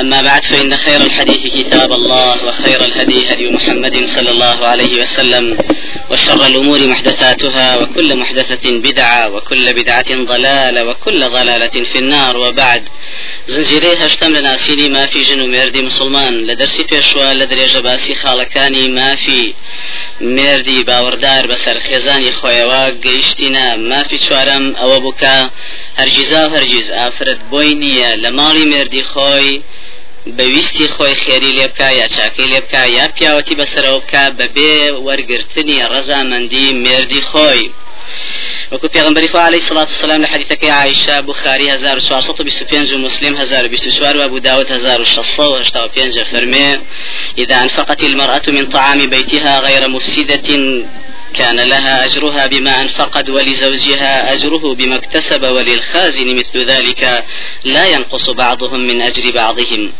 أما بعد فإن خير الحديث كتاب الله وخير الهدي هدي محمد صلى الله عليه وسلم وشر الأمور محدثاتها وكل محدثة بدعة وكل بدعة ضلالة وكل ضلالة في النار. وبعد زنجيري هشتم لناسيني ما في جنو مردي مسلمان لدرسي بيشوا لدرجة باسي خالكاني ما في مردی باوەڕدار بەسەر خێزانی خۆیەوە گەیشتینە مافی چوارەم ئەوە بووکە هەرگیزا و هەرگیز ئافرەت بۆی نییە لە ماڵی مردی خۆی بەویستی خۆی خێری لێ بکە یا چاکەی لێ بکە یا پیاوەتی بەسەرەوە بکە بەبێ وەرگرتنی ڕەزامەندی مردی خۆی. وكو پیغمبر خو عليه الصلاة والسلام لحديثك يا عائشة بخاري 1425 ومسلم 1024 وابو داود 1685 فرمي إذا أنفقت المرأة من طعام بيتها غير مفسدة كان لها أجرها بما أنفقت ولزوجها أجره بما اكتسب وللخازن مثل ذلك لا ينقص بعضهم من أجر بعضهم.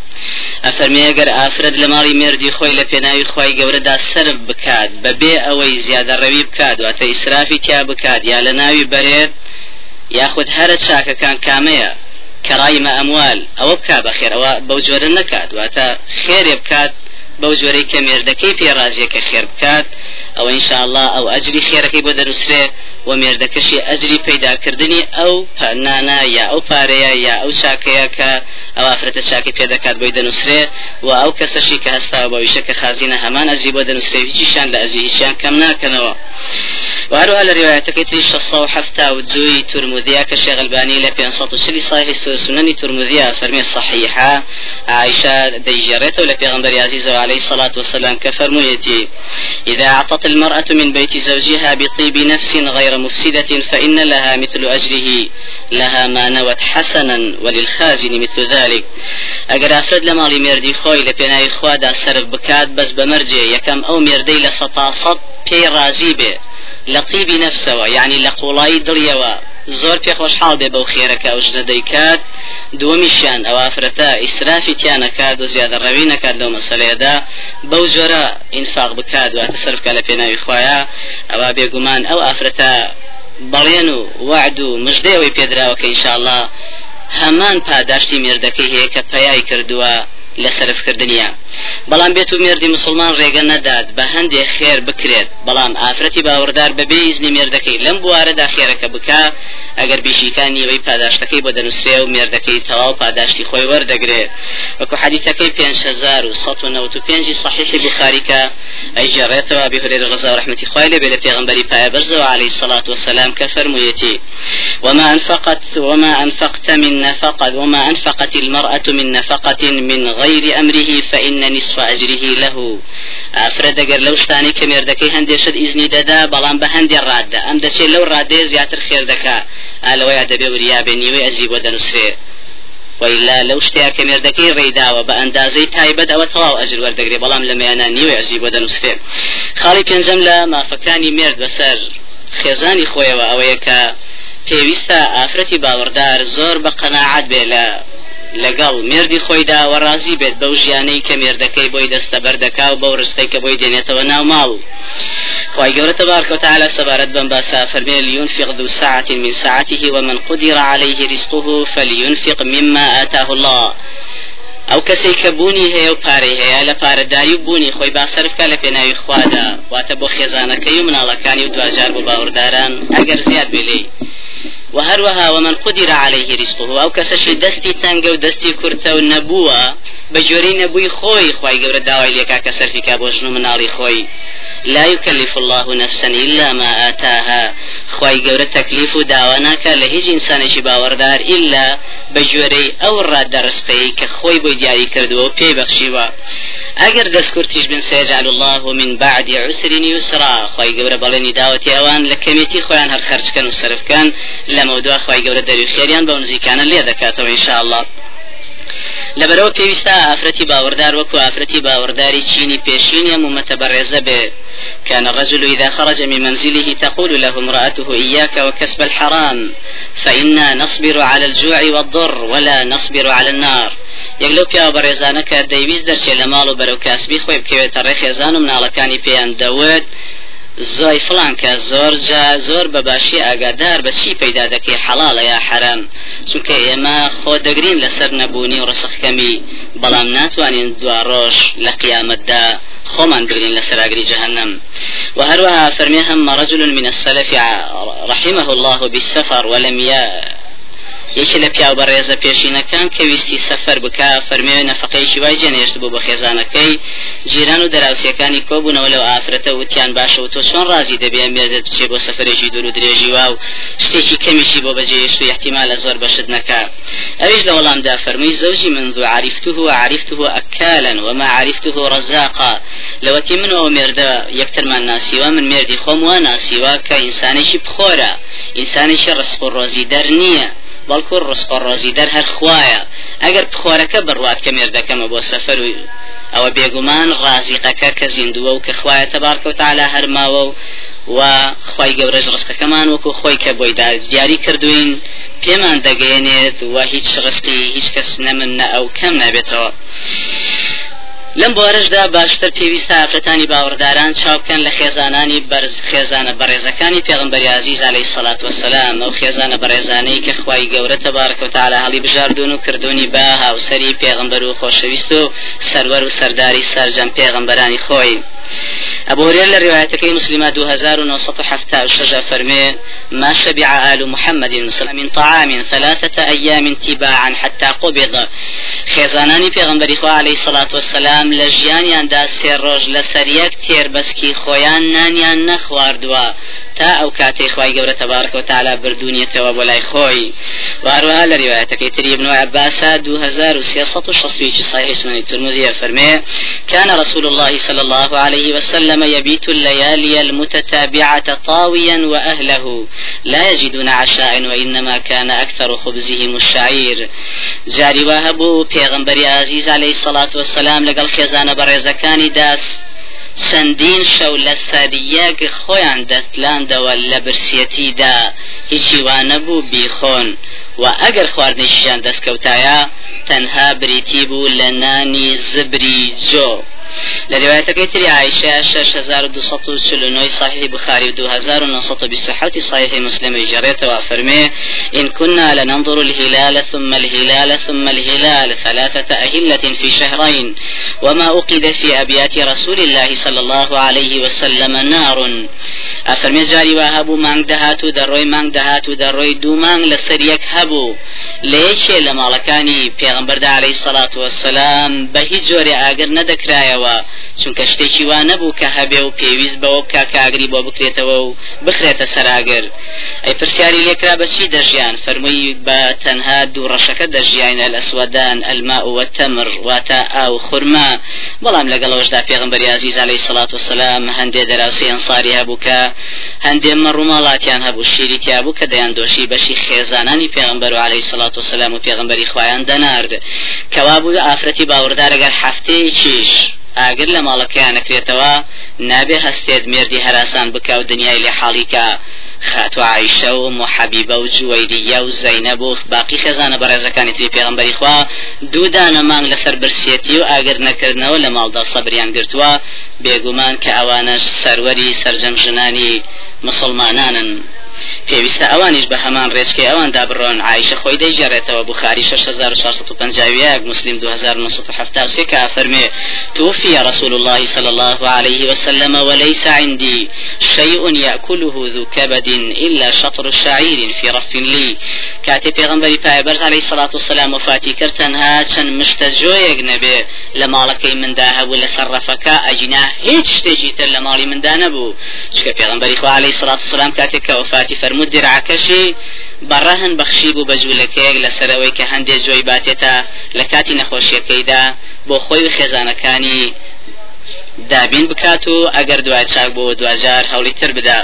ئەفەرمێ ئەگەر ئافرەت لە ماڵی مردی خۆی لە پێناوی خی گەورەدا سرف بکات بەبێ ئەوەی زیادە ڕەوی بکات واتە ئیسرافی تیا بکات یا لە ناوی بەرێت یاخود هەرە چاکەکان کامەیە کەڕایمە ئەموال ئەوە بک بەخێرەوە بەو جۆرە نکات واتە خێرێ بکات بەو جۆرەی کە مێردەکەی پێڕازیەکە خێر بکات ئەو ئینشاءله ئەو ئەجری خێرەکەی بۆ دەنووسێ و مێردەکەشی ئەجری پەیداکردنی ئەو نانا یا ئەو پارەیە یا ئەو چاکەیە کە ئەو ئافرەتە چاکی پێ دەکات بۆی دەنووسێ و ئەو کەسەشی کە هەستا بەویشە کە خازینە هەمان ئەزی بۆ دەنووسێ هیچیشان لە ئەزی هیچیان کەم ناکەنەوە. وهروها لروايتك تريش الصو حفتا ودوي ترمذيا كشيخ الباني ل 560 صحيح سنن ترمذيا فرمي الصحيحة. عائشة ديجرت ولا پیغمبر عزيز عليه الصلاة والسلام كفرميتي إذا أعطت المرأة من بيت زوجها بطيب نفس غير مفسدة فإن لها مثل أجره. لها ما نوت حسنا وللخازن مثل ذلك. أجر أفرد لما لي مردي خوي لبناي خوادا سرف بكات بس بمرجي يكم أو مردي لسطاصب بي رازي به لقيبي نفسه يعني لقولاي دريوا زۆر پێ خۆشحاڵ بێ بەو خێرەکە ئەو ژنە دەیکات. دووەمیشیان ئەو ئافرەتە ئیسرافی تیانەکات و زیادە ڕەوی نەکات لەو مەسلەیەدا. بەو جۆرە ئینفاق بکات واتە سرفکە لە پێناوی خۆیە ئەوە بێگومان ئەو ئافرەتە بەڵێن و وعد و مژدەوەی پێدراوەکە ئینشاءله هەمان پاداشتی مێردەکەی هەیە کە پەیای کردووە لە سەرفکردنیە بەڵام بێت و مردی مسلمان ڕێگە نەدات بە هەندێک خێر بکرێت. بەڵام ئافرەتی باوەڕدار بەبێ ئیزنی مێردەکەی لەم بوارەدا خێرەکە بکە ئەگەر بیشیکانی ئەوەی پاداشتەکەی بۆ دەنووسێ و مێردەکەی تەواو پاداشتی خۆی وەردەگرێت وەکو حدیثەکەی 5195 صحیحی بخاریکە ئەی جێڕێتەوە بهرێر ڕزا و رحمەتی خوای لێ بێ لە پێغمبەری پایە بەرزەوە عليه الصلاة والسلام کە فەرموویەتی وما أنفقت وما أنفقت من نفقة وما أنفقت المرأة من نفقة من غير أمره فإن نصف أجره له. أفرد أجر لو شتاني كمير دكي هندي شد إذني ددا بلان بهندي الرادة أم دشي لو رادة زياتر خير دكا. ألويا دبي وريا بني ويأزيب ودنسري وإلا لو شتيا كمير دكي ريدا وبأندازي تايبد أو تواو أجر وردقري. بلام لما يناني ويأزيب ودنسري خالي بينجم لا ما فكاني ميرد بسر. خێزانی خۆیەوە ئەوەیە کە پێویستە ئافرەتی باوەڕدار زۆر بە قەنەعات بێ لە لەگەڵ مردی خۆیدا وەڕازی بێت بەو ژیانەی کە مێردەکەی بۆی دەستە بەردەکا و بەو ڕستەی کە بۆی دێنێتەوە ناو ماڵ. خی گەورە تبارك وتعالى سبارت بن باسا فرمي لينفق ذو ساعة من ساعته ومن قدر عليه رزقه فلينفق مما آتاه الله. ئەو کەسێک کە بوونی هەیە و پارەی هەیە لە پارەداری و بوونی خۆی باسەرفکە لە پێناوی خوادا واتە بۆ خێزانەکەی و مناڵەکانی و دوجار بۆ باوەڕداران. ئەگەر زیاد بێلێ وهروها ومن قدر عليه رزقه او كسشي دستي تنگ و دستي كرتا و نبوة بجوري نبوي خوي خوي قورة داوي ليكا كسر في كابوشنو منالي خوي لا يكلف الله نفسا إلا ما آتاها. خوي قورة تكليف داواناك لهج إنسان باوردار إلا بجوري أو راد رزقي كخوي بو دياري كردو بي بخشيوا اگر دەستکورتیش بن سيجعل الله من بعد عسر يسرا خوي گەورە بەڵێنی داوەتی ئەوان لە کەمێتی خۆیان هەر خەرچکەن و سرفکەن لە مەودووا خی گەورە دەری خێریان بە نزیکانە لێ دەکاتەوە ئینشاءله لەبەرەوە پێویستە ئافرەتی باوەڕدار وەکو ئافرەتی باوەڕداری چینی پێشینە مومەتە بەڕێزە بێ كان الرجل إذا خرج من منزله تقول له امرأته إياك وكسب الحرام فإنا نصبر على الجوع والضر ولا نصبر على النار. یەک لەو پیاوە بەڕێزانە کە دەیویست دەرچێت لە ماڵ و بەرەو کاسبی خۆی بکەوێتە ڕێخێزان و مناڵەکانی پێیان دەوت زۆی فلان کە زۆر جا زۆر بەباشی ئاگادار بە چی پەیدا دەکەی؟ حەڵاڵە یا حرام چونکە ئێمە خۆ دەگرین لەسەر نەبوونی و ڕسخکەمی بەڵام ناتوانین دوا ڕۆژ لە قیامەتدا خۆمان بگرین لە سەراگری جهنم وهروها فرمي هم رجل من السلف رحمه الله بالسفر ولم یەکی لە پیاو بە ڕێزە پێشینەکان کە ویستی سەفەر بکە فەرمێ نەفقەیەکی وای جێنێشت بوو بە خێزانەکەی جیران و دەراوسەکانی کۆبوونەوە لەو ئافرەتە وتیان باشە و تۆ چۆن ڕازی دەبێ مێدت بچێ بۆ سەفرێکی دوور و درێژی وا و شتێکی کەمیشی بۆ بەجێشت و احتیمال لە زۆر بەشت نەکا. ئەویش لە وەڵامدا فەرمووی زەوجی منذ عرفته وعرفته أكالا وما عرفته رزاقا. لەوەتی من ئەو مێردە یەکترمان ناسیوە من مێردی خۆم وا ناسیوە کە ئینسانێکی بخۆرە. ئینسانێکی ڕسپ بەڵکو ڕسق ڕۆزی دەر هەر خوایە. ئەگەر بخۆرەکە بڕوات کە مێردەکەمە بۆ سەفەر و ئەوە بێگومان ڕازیقەکە کە زیندووە و کە خوایە تەبارکەوتعالا هەرماوە و و خی گەورەش ڕستەکەمان وەکو خۆی کە بۆی دیاری کردوین پێمان دەگەێنێت و هیچ ڕستی هیچ کەس نەمن نە ئەو کەم نابێتەوە. لەم بۆرەشدا باشتر پێویستە ئافرەتانی باوەڕداران چاوکەن لە خێزانانی بەرز خێزانە بەڕێزەکانی پێغمبەری عزیز عليه سەڵات وسلام ئەو خێزانە بەڕێزانەی کە خوای گەورە تەبارەکە و تعالی هەڵی بژاردون و کردوونی با هاوسەری پێغمبەر و خۆشەویست و سەروەر و سەرداری سەرجەم پێغمبەرانی خۆی. أبو هريرة روايتك مسلمة دو هزار ونصف حفتى الشجا فرمي ما شبع آل محمد صلى من طعام ثلاثة أيام تباعا حتى قبض. خێزانانی پێغمبەری خوا عليه الصلاة والسلام لە ژیانیاندا سێ ڕۆژ لە سەریەک تێربەسکی خۆیان نانیان نەخواردووە. تا ئەو کاتەی خی گەورە تبارك وتعالى بردونیەتەوە بۆ لای خۆی واروها لە ریواەتەکەی تری ابن عباسا 2360 صحيح سنن الترمذي فرمي كان رسول الله صلى الله عليه وسلم يبيت الليالي المتتابعة طاويا وأهله لا يجدون عشاء وإنما كان أكثر خبزهم الشعير جاري وهبو پیغمبر عزيز عليه الصلاة والسلام لقل خزانة برزكاني داس چەندین شەو لە سەریەک خۆیان دەستلاندەوە لە برسیەتیدا. هیچی وانە بوو بیخۆن. و ئەگەر خواردنیشیان دەستکەوتایە تەنها بریتی بوو لە نانی زبری جۆ. لروايتك تري عائشة شش هزار دو سطو سلونوي صحيح بخاري دو هزار ونصط بصحة صحيح مسلم جريت وافرمي إن كنا لننظر الهلال ثم الهلال ثم الهلال ثلاثة أهلة في شهرين. وما أوقد في أبيات رسول الله صلى الله عليه وسلم نار. أفرمي جاري وهبو مانگ دهاتو دروي مانگ دهاتو دروي دو مانگ لسريك هبو. ليش لما لكاني پیغمبر عليه الصلاة والسلام بهي جوري آگر ندكرايا بکرێتەوە. چونکە شتێکی وا نەبوو کە هەبێ و پێویست بەوە بکە کاگری بۆ بکرێتەوە و بخرێتە سەراگر. ئەی پرسیاری لێکرا بەچی دەژیان؟ فەرمووی بە تەنها دوو ڕەشەکە دەژیانە لە سوودان ئەلما وە تەمر واتە ئاو خورما. بەڵام لەگەڵەوەشدا پێغمبەر عزیز علیه الصلاة والسلام هەندێ دەراوسی ئەنصاری هەبوو کە هەندێ مەڕووماڵاتیان هەبوو شیری تیابوو کە دەیان دۆشی بەشی خێزانانی پێغمبەر و عليه الصلاة والسلام و پێغمبەری خوایان دەنارد. کەوا بوو ئافرەتی باوەڕدار ئەگەر هەفتەیەکیش ئاگر لە ماڵەکەیان نەکرێتەوە نابێ هەستێت مردی هەراسان بکە و دنیای لێ حاڵیکە. خاتو عیشە و محەبیبە و جووەیریە و زەینە بۆ باقی خێزانە بەڕێزەکانی تری پێغمبەری خوا. دوودانە مانگ لەسەر برسێتی و ئاگر نەکردنەوە لە ماڵدا سەبریان گرتووە. بێگومان کە ئەوانش سەروەری سەرجەم ژنانی مسلمانانن. پێویستە ئەوانیش بە هەمان ڕێچکەی ئەوان دابڕۆن. عیشە خۆی دەیجارێتەوە بخاری 6450 مسلم 2970 كا فرمي توفي رسول الله صلى الله عليه وسلم وليس عندي شيء يأكله ذو كبد إلا شطر شعير في رف لي كاتي پیغمبري پایبرز عليه الصلاة والسلام وفاتي كرتنها چن مشتجويك نبي لمالكي من داها ولا صرفك أجنا هيج تر لمالي من دا نبو شكا پیغمبري خو عليه الصلاة والسلام كاتي كوفاتي باتی فرمود درعکەشی بەڕەهن بەخشی بوو بە جوولەکەیەک لەسەرەوەی کە هەندێک جۆی باتێتە لە کاتی نەخۆشیەکەیدا بۆ خۆی و خێزانەکانی دابین بکات و ئەگەر دوای چاک بۆ دوجار هەوڵی تر بدا.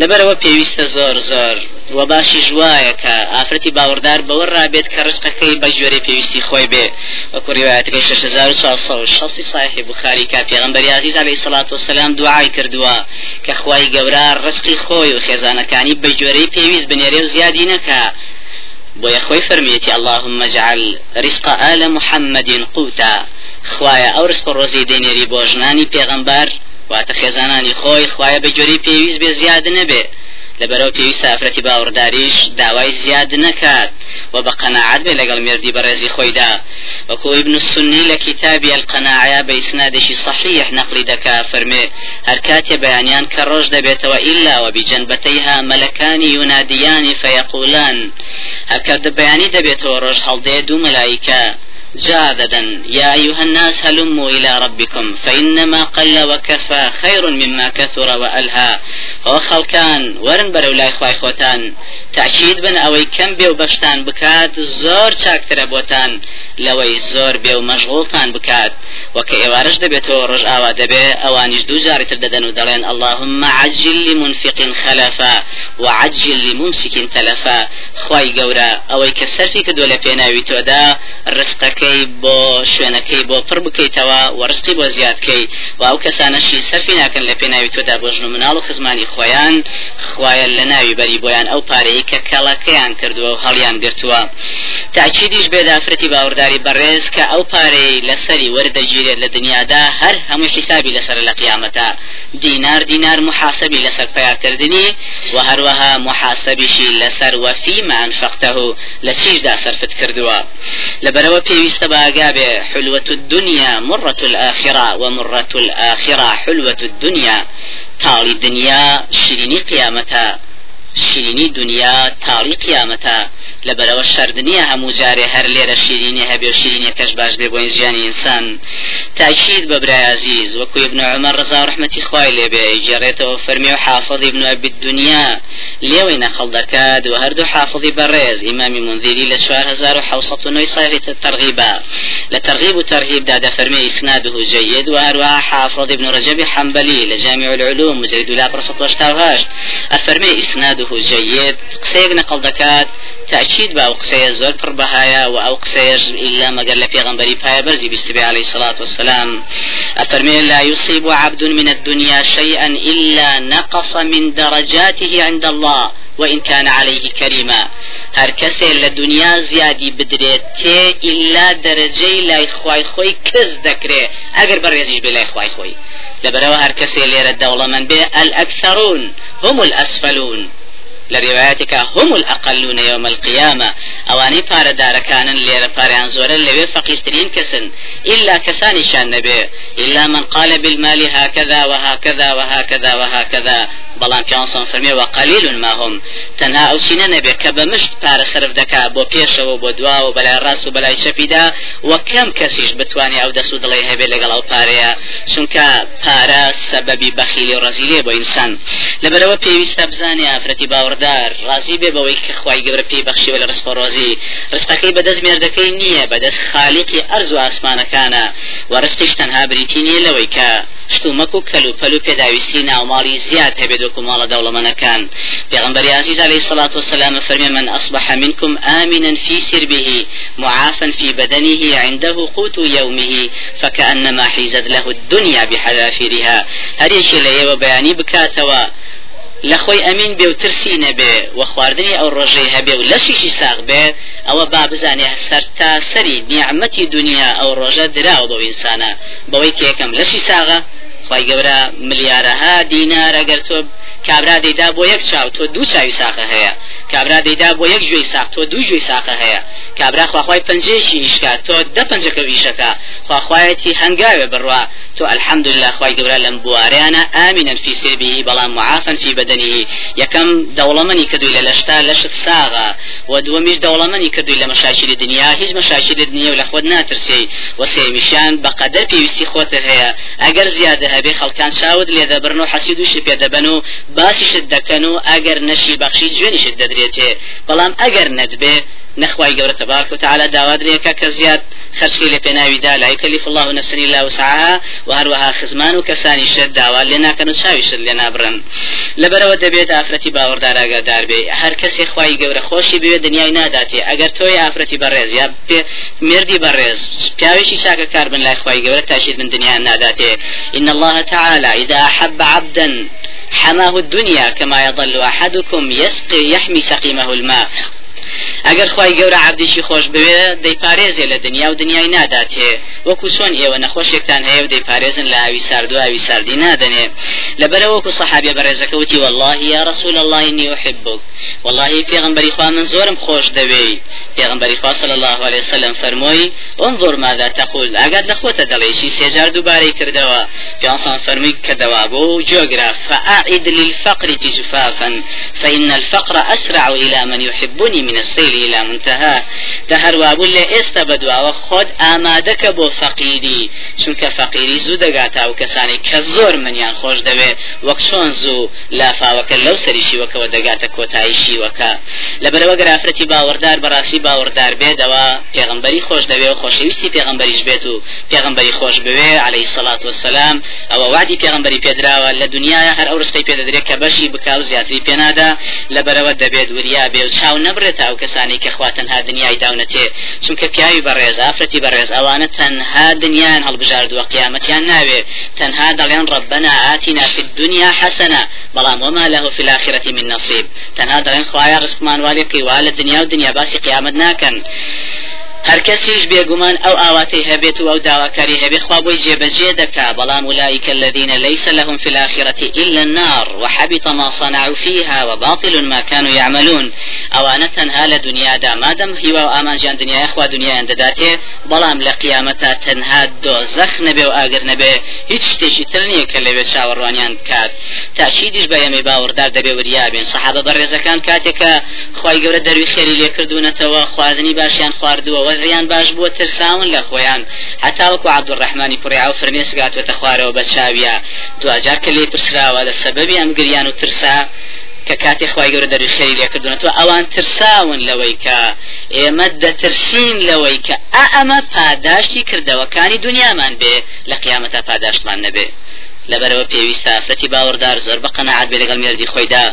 لەبەرەوە پێویستە زۆر زۆر و باشی ژوایە کە ئافرەتی باوەڕدار بەوە ڕابێت کە ڕشقەکەی بە ژێری پێویستی خۆی بێ. وەکو ڕواەتەکەی 6460 صحیح بخاری کا پێغمبەری عزیز علیه الصلاة والسلام دوعای کردووە کە خوای گەورە ڕزقی خۆی و خێزانەکانی بە جۆرەی پێویست بنێرێ و زیادی نەکە بۆ یەخۆی فەرمیێتی اللهم اجعل رزق آل محمد قوتا. خوایە ئەو ڕسق ڕۆزی دێنێری بۆ ژنانی پێغەمبەر واتە خێزانانی خۆی خوایە بە جۆری پێویست بێ زیاد نەبێ. لەبەرەوە پێویستە ئافرەتی باوەڕداریش داوای زیاد نەکات و بە قەناعات بێ لەگەڵ مردی بەڕێزی خۆیدا وەکو ابن السنی لە کتابی القەناعە بە ئیسنادێکی صحیح نەقلی دەکا فەرمێ هەر کاتێ بەیانیان کە ڕۆژ دەبێتەوە ئیلا و بجەنبەتەیها مەلەکانی یونادیانی فەیەقولان هەکە بەیانی دەبێتەوە ڕۆژ هەڵدێ دوو مەلایکە جاددا يا أيها الناس هلموا إلى ربكم فإنما قل وكفى خير مما كثر وألهى. وخلكان ورن برو لا إخوة إخوتان تأكيد بن أوي كم بيو بشتان بكات زور چاكتر بوتان. لوي زور بيو مشغولتان بكات. وكي إوارش دبيتو رج آوا دبي أوانيش دو جاري ترددن ودلين اللهم عجل لمنفق خلفا وعجل لممسك تلفا. خواي قورا أوي كسرفي كدو لبيناوي تودا رزقك بکەی بۆ شوێنەکەی بۆ پڕ بکەیتەوە وەرزقی بۆ زیادکەی و ئەو کەسانەشی سەرفی ناکەن لە پێناوی تۆدا بۆ ژن و مناڵ و خزمانی خۆیان خوایە لە ناوی بەری بۆیان ئەو پارەی کە کەڵەکەیان کردووە و هەڵیان گرتووە. تاچیدیش بێدافرەتی باوەڕداری بەڕێز کە ئەو پارەی لەسەری وەردەگیرێت لە دنیادا هەر هەموو حیسابی لەسەر لە قیامەتا دینار دینار محاسبی لەسەر پیاکردنی و هەروەها محاسبیشی لەسەر وەفیمە ئەنفەقتەه لە چیشدا سەرفت کردووە. لەبەرەوە پێویست استباقابه حلوة الدنيا مرة الآخرة ومرة الآخرة حلوة الدنيا. تالي الدنيا شريني قيامتها شیرینی دنیا تاڵی قیامەتە لەبەرەوە شەردنیە هەموو جارێ هەر لێرە شیرینی هەبێ و شیرینەکەش باش بێ بۆ ژیانی ئینسان. تاکید بە ابن عمر ڕزا ڕحمەتی خوای لێبێ جێڕێتەوە فەرمی و ابن أبي الدنيا لێوەی نەخەڵ دەکات و هەردوو حافظی بەڕێز. ئیمامی منذری لە 1970 صحيح الترغيبا لترغيب وترهيب دادا فرمي إسناده جيد وهروها حافظ ابن رجب حنبلي لجامع العلوم مجرد لا برصة واشتاوهاش الفرمي إسناده إسناده جيد قسيق نقل دكات تأكيد بأو قسية زور پر بهايا وأو قسية إلا ما قال في غنبري بايا برزي بيستبي عليه الصلاة والسلام أفرمي لا يصيب عبد من الدنيا شيئا إلا نقص من درجاته عند الله وإن كان عليه كريما هر کسی لدنیا زیادی بدرێت تێ إلا درجەی لای خوای خۆی کەس دەکرێ. ئەگەر بەڕێزیش بێ لای خوای خۆی. لەبەرەوە هەر کەسێ لێرە دەوڵەمەند بێ الأكثرون هم الأسفلون. لروايتك هم الأقلون يوم القيامة. أواني بار دار كان لير باريان زورا لوي فقيرترين كسن. إلا كساني شان نبي. إلا من قال بالمال هكذا وهكذا وهكذا وهكذا. بەڵام پیانسان فەرمێ وە قەلیل ما هم. تەنها ئەو چینە نەبێت کە بە مشت پارە سرف دەکا بۆ پێشەوە بۆ دوا و بەلای ڕاست و بەلای چەپیدا وە کەم کەسیش بتوانێت ئەو دەسو دڵی هەبێت لەگەڵ ئەو پارەیە چونکە پارە سەبەبی بەخیلی و ڕزیلێ بۆ ئینسان لەبەرەوە پێویستە بزانێ ئافرەتی باوەڕدار ڕازی بێ بەوەی کە خی گەورە پێی بەخشیوە لە ڕستۆ ڕۆزی. ڕستەکەی بەدەست مێردەکەی نییە بەدەست خالیقی ئەرز و ئاسمانەکانە. و ڕستیش تەنها بریتی نیە لەوەی کە شتومەک و کەلو پەلو پێداویستی ناوماڵی زیاد هەبێت وەکو ماڵە دەوڵەمەنەکان. پێغمبەر عزیز عليه الصلاة والسلام فرمي من أصبح منكم آمنا في سربه معافا في بدنه عنده قوت يومه فكأنما حيزت له الدنيا بحذافيرها. هل يشي ليه وبياني بكاتوا لەخۆی ئەمین بێ و ترسی نەبێ و خواردنی ئەو ڕۆژەی هەبێ و لەشیشی ساغ بێت ئەوە با بزانێ سەر تا سەری نیعممەتی دنیا ئەو ڕۆژە دراوە بەو ئینسانە خی گەورە ملیارەها دینار ئەگەر تۆ کابرا دەیدا بۆ یەک چاو تۆ دوو چاوی ساقە هەیە. کابرا دەیدا بۆ یەک گوێی ساق تۆ دوو گوێی ساقە هەیە. کابرا خواخوای پنجێشی ئیشکات تۆ دە پنجەکە ویشەکە. خواخوایەتی هەنگاوێ بڕوا. تۆ الحمد لله خی گەورە لەم بوارەیانە. ئامینەن فی سێبی بەڵام معافن فی بەدەنی یەکەم دەوڵەمەنی کردووی لە لەشتا لەشت ساغا. و دووەمیش دەوڵەمەنی کردووی لە مەشاکری دنیا. هیچ مەشاکری دنیا و لە خۆت ناترسی. و سێمیشیان بەقەدەر پێویستی خۆتر هەیە. ئەگەر زیادە هەبێ خەڵکان چاود لێ دەبرن و حەسیدوشی پێدەبن و باسیشت دەکەن و ئەگەر نەشی بەخشی جوێنیشت دەدرێتێ بەڵام ئەگەر نەدبێ نخواي قولة تبارك وتعالى داواد ريكا كزياد خشخي لبناوي دا لا يكلف الله نفسا الا وسعها وهروها خزمان وكساني شد داوا لنا كانوا شاوي شد لنا برن لبرو دبيت افرتي باور دارا دار بي هر كسي خواي قولة خوشي بي دنياي ناداتي اگر توي افرتي برز يا مردي برز بياوشي شاكا كاربن لا خواي قولة تاشيد من دنيا ناداتي إن الله تعالى إذا أحب عبدا حماه الدنيا كما يظل أحدكم يسقي يحمي سقيمه الماء. ئەگەر خی گەورە عبدێکی خۆش بوێ دەیپارێزێ لە دنیا و دنیای ناداتێ. وەکو چۆن ئێوە نەخۆشێکتان هەیە و دەیپارێزن لە ئاوی سارد و ئاوی ساردی نادەنێ. لەبەرە وەکو سەحابێ بەڕێزەکەوتی والله یا رسول الله إني أحبك والله پێغمبەری خوا من زۆرم خۆش دەوێ. پێغمبەری خوا صلی الله عليه وسلم فەرمۆی انظر ماذا تقول. ئەگەر لە خۆتە دەڵێشی سێجار دووبارەی کردەوە. پیانسان فەرمی کە دەوا بۆ جۆگرا فأعد للفقر جفافا فإن الفقر أسرع إلى من يحبني من السيل إلى منتها تهروا بل استبدوا وخد آمادك بو فقيري چونك فقيري زو دقاتا وكساني كزور من يان خوش دوي وكشون زو لافا وك لو سريشي وك ودقاتا كوتايشي وكا لبرو گرافرتي باوردار براسي باوردار بيدوا پیغمبري خوش دوي وخوشويستي پیغمبريش بيتو پیغمبري خوش بوي عليه الصلاة والسلام او وعدي پیغمبري پيدراوا لدنيا هر اورستي پيدريك بشي بكاو زياتري پينادا لبرو دبيد وريا بيو چاو نبرتا وكساني کەسانی کە خواتەنها دنیای داونەتێ چونکە پیاوی بەڕێز ئافرەتی بەڕێز ئەوانە تەنها دنیایان هەڵبژاردووە قیامەتیان ناوێ. تەنها دەڵێن ڕبنا ئاتینا في الدنيا حسنة بەڵام وما له في الآخرة من نصيب تەنها دەڵێن خوایا ڕستمان والی قیوا لە دنیا و دنیا باسی قیامەت ناکەن هەر کەسیش بێگومان ئەو ئاواتەی هەبێت و ئەو داواکاری هەبێت خوا بۆی جێبەجێ دەکا. بەڵام أولئك الذين ليس لهم في الآخرة إلا النار وحبط ما صنعوا فيها وباطل ما كانوا يعملون. ئەوانە تەنها لە دنیادا مادەم هیوا و ئامانجیان دنیای خوا دنیایان دەداتێ بەڵام لە قیامەتا تەنها دۆزەخ نەبێ و ئاگر نەبێ. هیچ شتێکی تر نییە کە لەوێ چاوەڕوانیان بکات. تاچیدیش بە ئەمەی باوەڕدار دەبێ وریابێن سەحابە بەڕێزەکان کاتێکە خی گەورە دەروی خێری لێکردوونەتەوە خواردنی باشیان خواردووە وەزیان باش بووە ترساون لە خۆیان. هەتاوەکو عبدڕحمانی پڕیا و فرمێسگاتوێتە خوارەوە بە چاویە. دوجار کە لێ پرسراوە لە سەبەبی ئەم گریان و ترسا کە کاتی خی گەورە دەری خێری لێکردونەوە ئەوان ترساون لەوەی کە ئێمە دەترسین لەوەی کە ئەمە پاداشتی کردەوەکانی دنیامان بێ لە قیامەتە پاداشتمان نەبێ. لەبەرەوە پێویستە ئافرەتی باوەڕدار زۆر بە قەنەعات بێ لەگەڵ مێردی خۆیدا.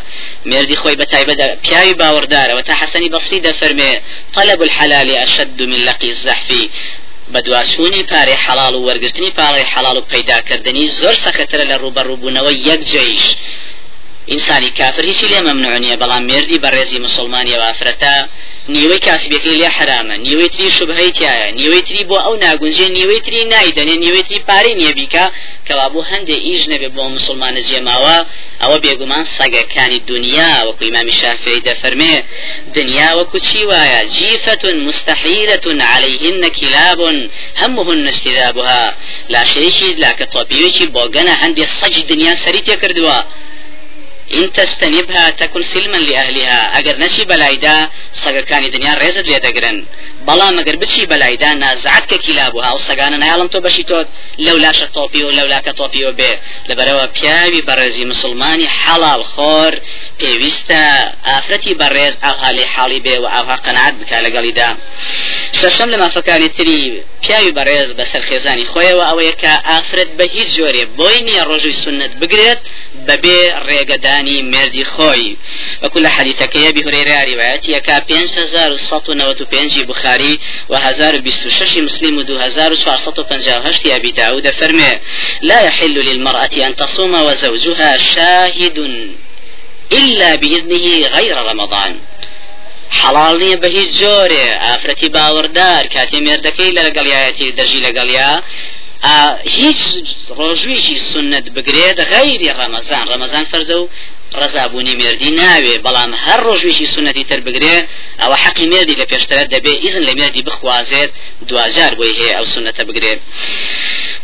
مێردی خۆی بە تایبەت پیاوی باوەڕدارەوە تا حەسەنی بەفری دەفەرمێ طلب الحلال أشد من لقي الزحف. بەدواسوونی پارەی حەڵال و وەرگرتنی پاڵی حەڵال و پەیداکردنی زۆر سەخترە لە ڕوبەڕووبوونەوە یەک جێیش ئینسانی کافر هیچی لێ مەمنوعنیە بەڵام مێردی بەڕێزی مسلمانی وافرەتە نیوەی کاسبەکەی لێ حرامە نیوەی تری شوبهەی تایە نیوەی تری بۆ ئەو ناگونجێ نیوەی تری نایدەنێ نیوەی تری پارەی نییە بیکە کەوا بۆ هەندێ ئیش نەبێ بۆ مسلمانە جێماوە ئەوە بێگومان سەگەکانی دنیا وەکو ئیمامی شافعی دەفەرمێ دنیا وەکو چی وایە؟ جیفة مستحيلة عليهن كلاب همهن اجتذابها لا شيء لا كطبيعي بوغنا عندي صج دنيا سريت يكردوا إن تستنبها تكن سلما لأهلها. أجر نشي بلايدا سەگەکانی دنیا ڕێزت لێ دەگرن بەڵام ئەگەر بچی بەلایدا نازعات کە کیلابوو. هاو سەگانە نایڵم تۆ بەشی تۆ لەو لاشە تۆپی و لەولاکە تۆپیەوە بێ. لەبەرەوە پیاوی بەڕێزی مسلمانی حەڵال خۆر پێویستە ئافرەتی بەڕێز ئاها لێ حاڵی بێ و ئاها قەنعات بکە لەگەڵیدا. شەشەم لە مافەکانی تری پیاوی بەڕێز بەسەر خێزانی خۆیەوە ئەوەیە کە ئافرەت بە هیچ جۆرێ بۆی نییە ڕۆژوی سنت بگرێت بەبێ ڕێگەدانی مردی خۆی. وەکو لە حەدیثەکەیە بهورێرە ریواەتیەکە 5195 بخاري و1026 مسلم و 2458 أبي داود فرمي لا يحل للمرأة أن تصوم وزوجها شاهد إلا بإذنه غير رمضان. حەڵال نییە بە هیچ جۆرێ ئافرەتی باوەڕدار کاتی مێردەکەی لە لەگەڵیایەتی دەژی لەگەڵیا. هیچ ڕۆژویشی سنت بگرێت غەیری ڕەمەزان ڕەمەزان فەرزە و ڕزابوونی مردی ناوێ بەڵام هەر ڕۆژویشی سنەتی تر بگرێ ئەوە حەقی مردی لە پێشترە دەبێ ئیزن لە مردی بخوازێت دوجار بۆی هەیە ئەو سنەتە بگرێت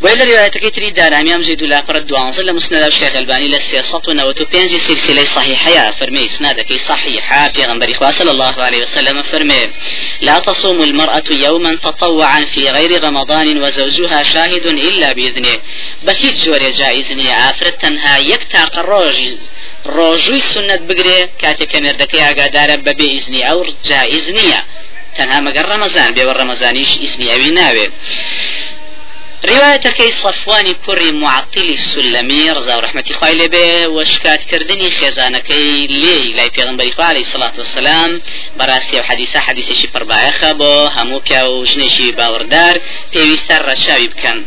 بۆی لە روايتەکەی تری دارامیام زید و لاپەر دوانزە لە مسند الشيخ الباني لە 395 سلسلة صحيحة فرمي اسنادك صحيحة في غنبري صلى الله عليه وسلم فرمي لا تصوم المرأة يوما تطوعا في غير رمضان وزوجها شاهد إلا بإذنه. بهيج جوري جائزني عافرت تنها يكتاق الروج ڕۆژووی سنت بگرێ کاتێک کە مردەکەی ئاگادارە بەبێ ئیزنی ئەو جائز نییە تەنها مەگەر ڕەمەزان بێوە ڕەمەزانیش ئیسنی ئەوی ناوێ. روايتك صفوان كري معطل السلمي رضا ورحمة خوي به وشكات كردني خزانك لي لا بيغنبري عليه الصلاة والسلام براسي وحديثة حديثة شي بربايخة بو هموكا وجنشي باوردار في ويستر رشاوي بكن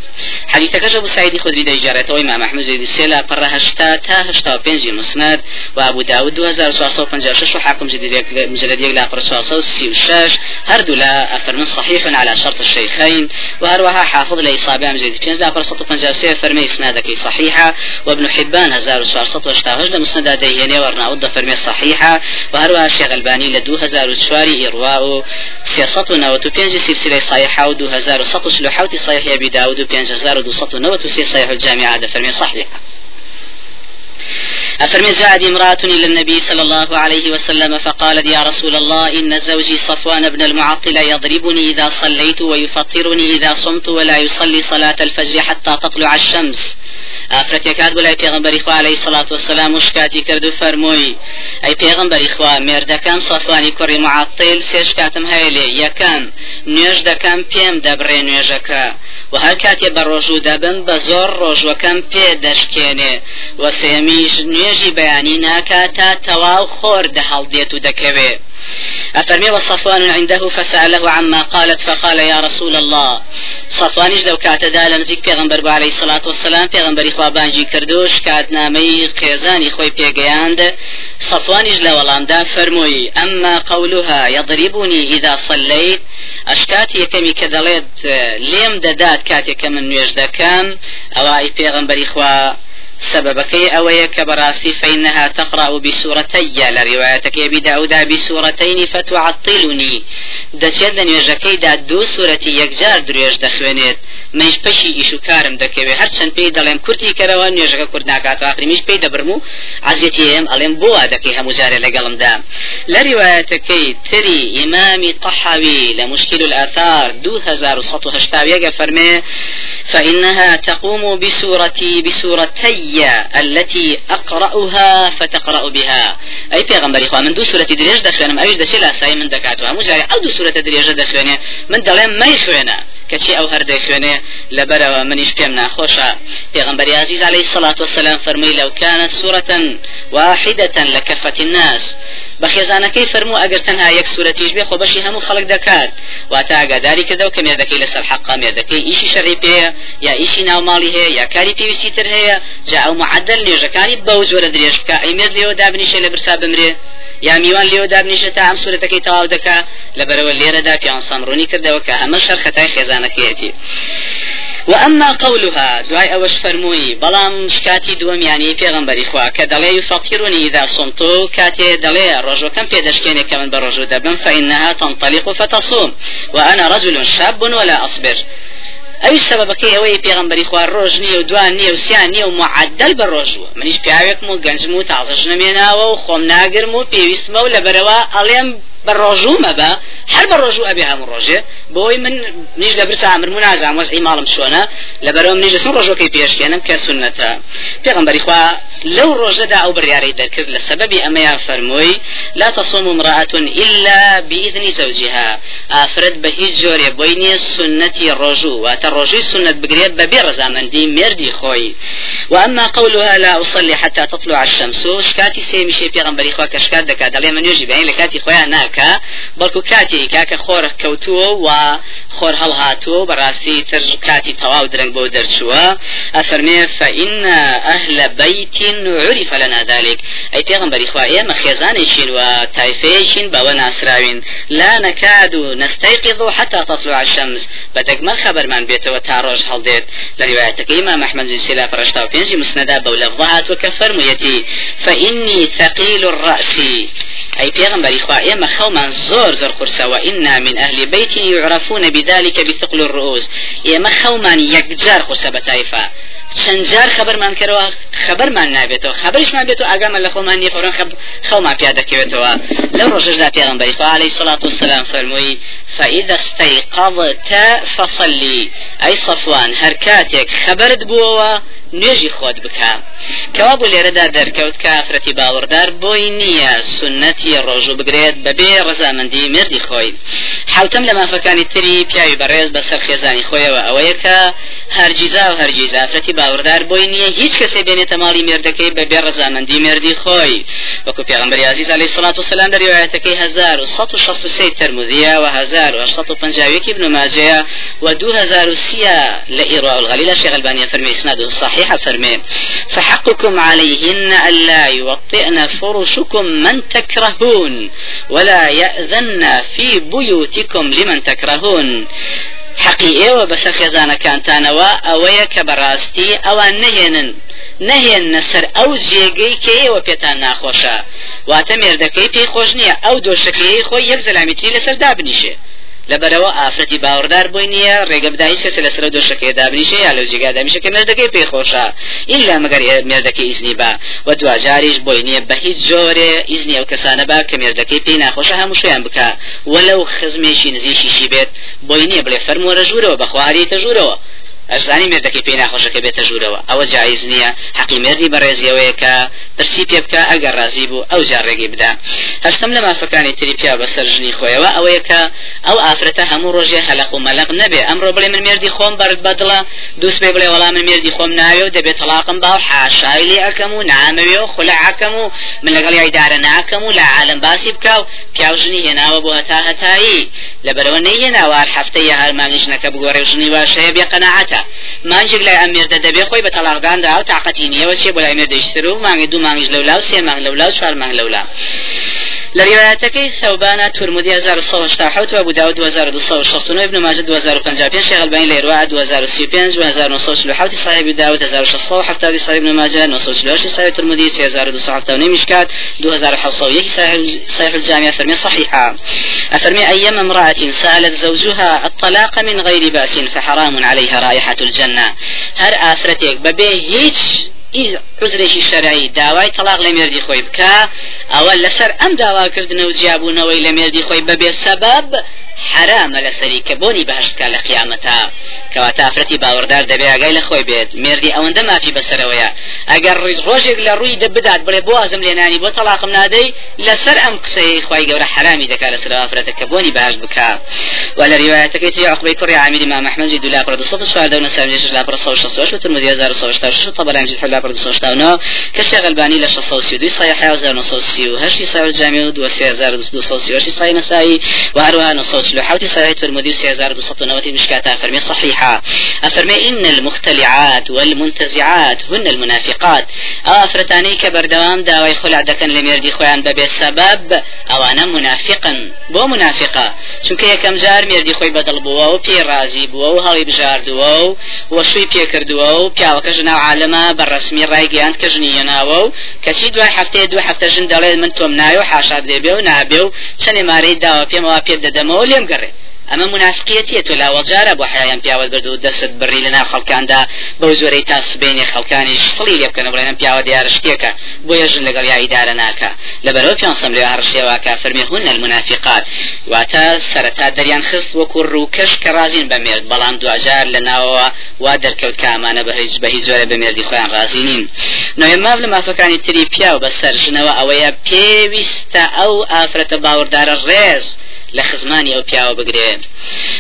حديث كشف سعيد خدري دي إجارته وإمام أحمد زيد السيلة برا هشتا تا هشتا وبنج مسند وأبو داود 2456 وحاكم جديد مجلد يقلا برا 436 هردو لا أفرمن صحيح على شرط الشيخين وأروها حافظ لإصابة مجلد بنج دا برا 153 فرمي إسنادك صحيحة وابن حبان 1488 دا مسند ديني ورناود فرمي صحيحة وهروها الشيخ الباني لدو 2004 إرواء 395 سلسلة صحيحة و 2100 صحيح أبي داود و 5000 يعرض سطو نوت في صحيح الجامعة هذا فلم يصحح أفرمي زاد امرأة إلى النبي صلى الله عليه وسلم فقالت يا رسول الله إن زوجي صفوان بن المعطل يضربني إذا صليت ويفطرني إذا صمت ولا يصلي صلاة الفجر حتى تطلع الشمس. ئافرەتێکات بڵای پێغمبەری خوا عليه سلاات وسلام و شکاتی کرد و فەرمووی ئەی پێغمبەری خوا مێردەکەم سەفوانی کوڕی مععتیل سێ شکاتم هەیە لێ یەکەم نوێژ دەکەم پێم دەبڕێ نوێژەکە. و هەر کاتێ بە ڕۆژوو دەبن بە زۆر ڕۆژوەکەم پێ دەشکێنێ. و سێمیش نوێژی بەیانی ناکات تا تەواو خۆر دەهەڵدێت و أفرمي وصفوان عنده فسأله عما قالت فقال يا رسول الله. صفوانش لو كات دا لنزيك پیغمبر عليه الصلاة والسلام پیغمبر خوابانجي كردوش كات نامي خيزاني خوي پیغياند صفوانش لو دا فرموي أما قولها يضربني إذا صليت أشكات يكمي كدلت ليم ددات كاتي كمن نويش دكام أو أي پیغمبر خواه سببكي أويك كبراستي فإنها تقرأ بسورتي. لروايتك أبي داود بسورتين فتعطلني. دەچێت لە نوێژەکەیدا دوو سوورەتی یەکجار درێژ دەخوێنێت منش پەشی ئیش و کارم دەکەوێت هەرچەند پێی دەڵێم کورتی کەرەوە نوێژەکە کورد ناکات آخری میش پێی دەبرم و عزیەتی ئێم ئەڵێم بۆ وا دەکەی هەموو جارێ لەگەڵمدا لە ریواەتەکەی تری ئیمامی طحاوی لە مشکل الآثار 2180 فەرمێ فإنها تقوم بسورتي بسورتي. التي أقرأها فتقرأ بها. أي پیغمبر إخوة من دو سورة دريج دخوانم أوش دشي لا ساي من دكاتها مجاري أو دو سورة دريج دخواني من دلين ما يخوانا كشي أو هر دخواني لبرا منيش بيم ناخوشا پیغمبر عزيز عليه الصلاة والسلام فرمي لو كانت سورة واحدة لكفت الناس. بەخێزانەکەی فەرمو ئەگەر تەنها یەک سوورەتیش بێ خۆ بەشی هەموو خەڵک دەکات. واتە ئاگاداری کردە و کە مێردەکەی لەسەر حەقا مێردەکەی ئیشی شەڕی پێەیە یا ئیشی ناوماڵی هەیە یا کاری پێویستی تر هەیە جا ئەو معدل نێژەکانی بەو جۆرە درێژ بکە. ئەیمێر لێەوە دابنیشە لە برسا بمرێ یا میوان لێو دابنیشە تا ئەم سوورەتەکەی تەواو دەکا. لەبەرەوە لێرەدا پیان سامڕۆنی کردەوە کە ئەمە شەر خەتای خێزانەکەیەتی وأما قولها دعاء أوش فرموي بلام شكاتي دوم يعني في غنبري خوا كدلي يفطرني إذا صمت كاتي دلي الرجل كم في دشكيني كمن بالرجل دبن فإنها تنطلق فتصوم وأنا رجل شاب ولا أصبر. ئەوی سەبەکەی ئەوەی پێغمبەری خوار ڕۆژ نییە و دوان نییە و سیان نییە و معدل بە ڕۆژوە منیش پیاوێکم و گەنجم و تازەژ نەمێناوە و خۆم ناگرم و پێویستمە ڕۆژوو مەبە هەر بە ڕۆژوو ئەبێ هەموو ڕۆژێ بۆی من نیش لە برسا ئەمر من نازام وەزعی ماڵم چۆنە لەبەرەوە منیش لەسم ڕۆژەکەی پێشکێنم کە سنەتە پێغمبەری خوا لەو ڕۆژەدا ئەو بڕیارەی دەرکرد لە سەبەبی ئەمەیا فەرمووی لا تصوم امرأة إلا بإذن زوجها. جۆرێ بۆی نییە سنەتی ڕۆژوو واتە ڕۆژوی سنت بگرێت بەبێ ڕزامەندی مردی خۆی وأما قولها لا أصلي حتى تطلع الشمس. شكاتي سيمشي في غنبري خوا كشكات دكا دلي من يجي بين لكاتي خويا ناكا بەڵکو کاتێکا کە خۆرە کەوتووە و خۆر هەڵهاتووە بەڕاستی تر کاتی تەواو درنگ بۆ دەرچووە ئەفەرمێ فإن أهل بيت عرف لنا ذلك. أي پیغمبر إخوة إما خيزانيشين وتايفيشين بوا ناسراوين لا نكاد نستيقظ حتى تطلع الشمس. بدك ما خبر من بيته وتاروج هالديت لروايتك إمام أحمد بن سلا فرشتا وبينجي مسندا بولفظات وكفر ميتي فإني ثقيل الرأس. أي پیغمبر إخوة إما خوما زور زور قرصة وإنا من أهل بيت يعرفون بذلك بثقل الرؤوس. إما خوما يكجار قرصة بتايفة چەند جار خبرمان کردەوە خبرمان نابێتەوە خبرشمان بێت و ئاگامان لە خۆمان نیە فڕۆن خەومان پیا دەکەوێتەوە لەو ڕۆژەشدا پێغمبەری خوا عليه الصلاة والسلام فەرمووی فإذا استيقظت فصلي أي صفوان هەر کاتێک خبرت بووەوە نوێژی خۆت بکە. کەوا بۆ لێرەدا دەرکەوت کە ئافرەتی باوەڕدار بۆی نییە سنەتی ڕۆژوو بگرێت بەبێ ڕزامەندی مردی خۆی. حوتم لە مافەکانی تری پیاوی بەڕێز بەسەر خێزانی خۆیەوە. ئەوەیە کە هەرگیزا و هەرگیز ئافرەتی باوەڕدار بۆی نییە هیچ کەسێ بێنێتە ماڵی مێردەکەی بە بێ ڕزامەندی مێردی خۆی. وەکو پێغمبەر عزیز علیه الصلاة والسلام لە ریوایەتەکەی 1163 ترمذیە و 1850 ابن ماجه و 2030 لإيراء الغليل الشيخ الباني فرمي إسناده صحيح فرمي فحقكم عليهن ألا يوطئن فرشكم من تكرهون ولا يأذن في بيوتكم لمن تكرهون. حەقی ئێوە بەسەر خێزانەکانتانەوە ئەوەیە کە بەڕاستی ئەوان نهێنن نەهێنە سەر ئەو جێگەی کە ئێوە پێتان ناخۆشە. واتە مێردەکەی پێی خۆش نییە ئەو دۆشەکەی خۆی یەک زەلامیتری لەسەر دابنیشێ. لەبەرەوە ئافرەتی باوەڕدار بۆی نییە ڕێگە بدایش کەس لەسەر دۆشەکەی دابنیشە یا لەو جێگا دامیشە کە مێردەکەی پێی خۆشە ئیلا مەگەر مێردەکەی ئیزنی بە و دوجاریش بۆی نییە بە هیچ جۆرێ ئیزنی ئەو کەسانە با کە مێردەکەی پێی ناخۆشە هەموو شویان بکە وەلەو خزمێکی نزیشیشی بێت بۆی نییە بڵێ فەرمووەرە ژوورەوە بەخواری تەژوورەوە ئەزانی مێردەکەی پێی ناخۆشەکە بێتە ژوورەوە. ئەوە جایز نییە. حەقی مێردی بەڕێزیەوەیە کە پرسی پێ بکە ئەگەر ڕازی بوو ئەو جارڕێگی بدا. هەستم لە مافەکانی تری پیا بەسەر ژنی خۆیەوە ئەوەیە کە ئەو ئافرەتە هەموو ڕۆژێ هەلق و مەلق نەبێ. ئەمڕۆ بڵێ من مێردی خۆم بەرد بەدڵە دووس پێ بڵێ وەڵام مێردی خۆم ناوێ و دەبێت تەلاقم باو حاشای لێ و نامەوێ و خولعەکەم و من لەگەڵ یایدارە ناکەم و لە عالم باسی بکە و پیاژنی هێناوە بۆ هەتا هەتایی. لەبەرەوە نەیە ناوار هەفتەیە هەر مانگیشنەکە بگۆڕێ ژنی باشەیە بێ قەنەعەتە مانجی یەک لای ئەم مێردە دەبێ خۆی بە تەلاقداندا و تااقەتی نیەوە چێ بۆ لای مێردەیشتر و مانگی دوو مانگیش لەولا و سێ مانگ لەولا و چوار مانگ لەولا. لە ریواەتەکەی سەوبانە تورمودی 1970 و بودا 2269 ابن ماجه 2055 شيخ الباني ليروى 2035 و 1937 صاحب داود 1670 صاحب ابن ماجه 938 صاحب ترمذي 3279 مشكات 2701 صحيح الجامع فرمي صحيحة أفرمي أيما امرأة سألت زوجها الطلاق من غير بأس فحرام عليها رائحة الجنة هر آثرتك ببي هيج عزرێکی شەرعی داوای تەلاق لە مێردی خۆی بکە ئەوە لەسەر ئەم داواکردنە و جیابوونەوەی لە مێردی خۆی بەبێ سەبەب حرامە لەسەری کە بۆنی بەهشتکە لە قیامەتا کەواتە ئافرەتی باوەڕدار دەبێ ئاگای لە خۆی بێت مێردی ئەوەندە مافی بەسەرەوەیە. ئەگەر ڕیز ڕۆژێک لە ڕووی دەبدات بڵێ بۆ ئازم لێنانی بۆ تەلاقم نادەی لەسەر ئەم قسەی خی گەورە حرامی دەکات لەسەر ئافرەتە کە بۆنی بەهشت بکە. و لە ریواەتەکەی تی عقبەی کوڕی عامیری ما محمد دولا پرد صوت سوار دون سامجش لا پرد صوت شصوش وترمذي 1966 طبعا جد حلا پرد صوت شتاونا كشتغل الباني ل 632 صحيح 1938 صحيح الجامع 2238 صحيح نسائي وهروها 960 صحيح الترمذي 6290 مشكاتا فرمي صحيحة أفرمي إن المختلعات والمنتزعات هن المنافقات. أفرتاني كبردوام داوي خلع دكن لميردي خوان ببي سبب أو أنا منافقا بو منافقة چونکە یەکەم جار مێردی خۆی بەدڵ بووە و پێ رازی بووە و هەڵی بژاردووە و وەشوی پێکردووە و پیاوەکە ژناو عالەمە بەڕسمی ڕایگەیان کە ژنی ناوە و کەچی دوای هەفتەیە دو هەفتە ژن دەڵێت من تۆم ناوێ و حاشاد لێبێ و نابێ و چەندێ مارەی داوە پێمەوە پێ دەدەمەوە لێم گەڕێ. ئەمە منافقیەتیە تۆ لاوەجارە بۆ حیان پیاوە بردو دەست بڕی لەنا خەڵکاندا بەو زۆرەی تا سبینی خەڵکانی سڵی لێ بکەن بڵێنم پیاوە دیارە شتێکە بۆ یەژن لەگەڵ یاریدارە ناکە لەبەرەوە پێسەم لێ هەرشێواکە فەرمی هون المنافقات. واتە سەرەتا دەریان خست وەکو ڕووکەش کە رازین بەمێرد بەڵام دوجار لە ناوەوە وا دەرکەوت کامانە بە هیچ بە هیچ زۆرە بەمێردی خۆیان رازینین نوێ ماف لە مافەکانی تری پیاو بە سەرژنەوە ئەوەیە پێویستە ئەو ئافرەتە باوەڕدارە ڕێز. لخزماني أو بياو بقرين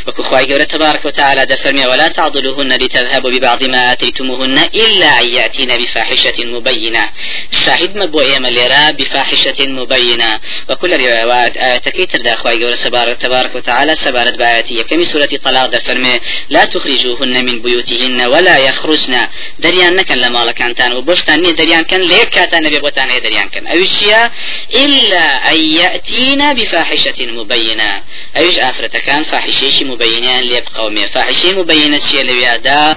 وكو خواهي قولة تبارك وتعالى دفرمي ولا تعضلوهن لتذهبوا ببعض ما آتيتموهن إلا أن يأتين بفاحشة مبينة. شاهد مبوئي مليرا بفاحشة مبينة. وكل روايات آياتكي تردى خواهي قولة تبارك, وتعالى سبارت بآياتي كمي سورة طلاق دفرمي لا تخرجوهن من بيوتهن ولا يخرجن. دريان نكن لما لكانتان وبشتان دريان كان ليك كاتان نبي بوتان دريان كان أوشيا إلا أن يأتين بفاحشة مبينة. مبينة أيش آفرة كان فاحشيش مبينان ليبقوا مي فاحشي مبينة شيء لويادا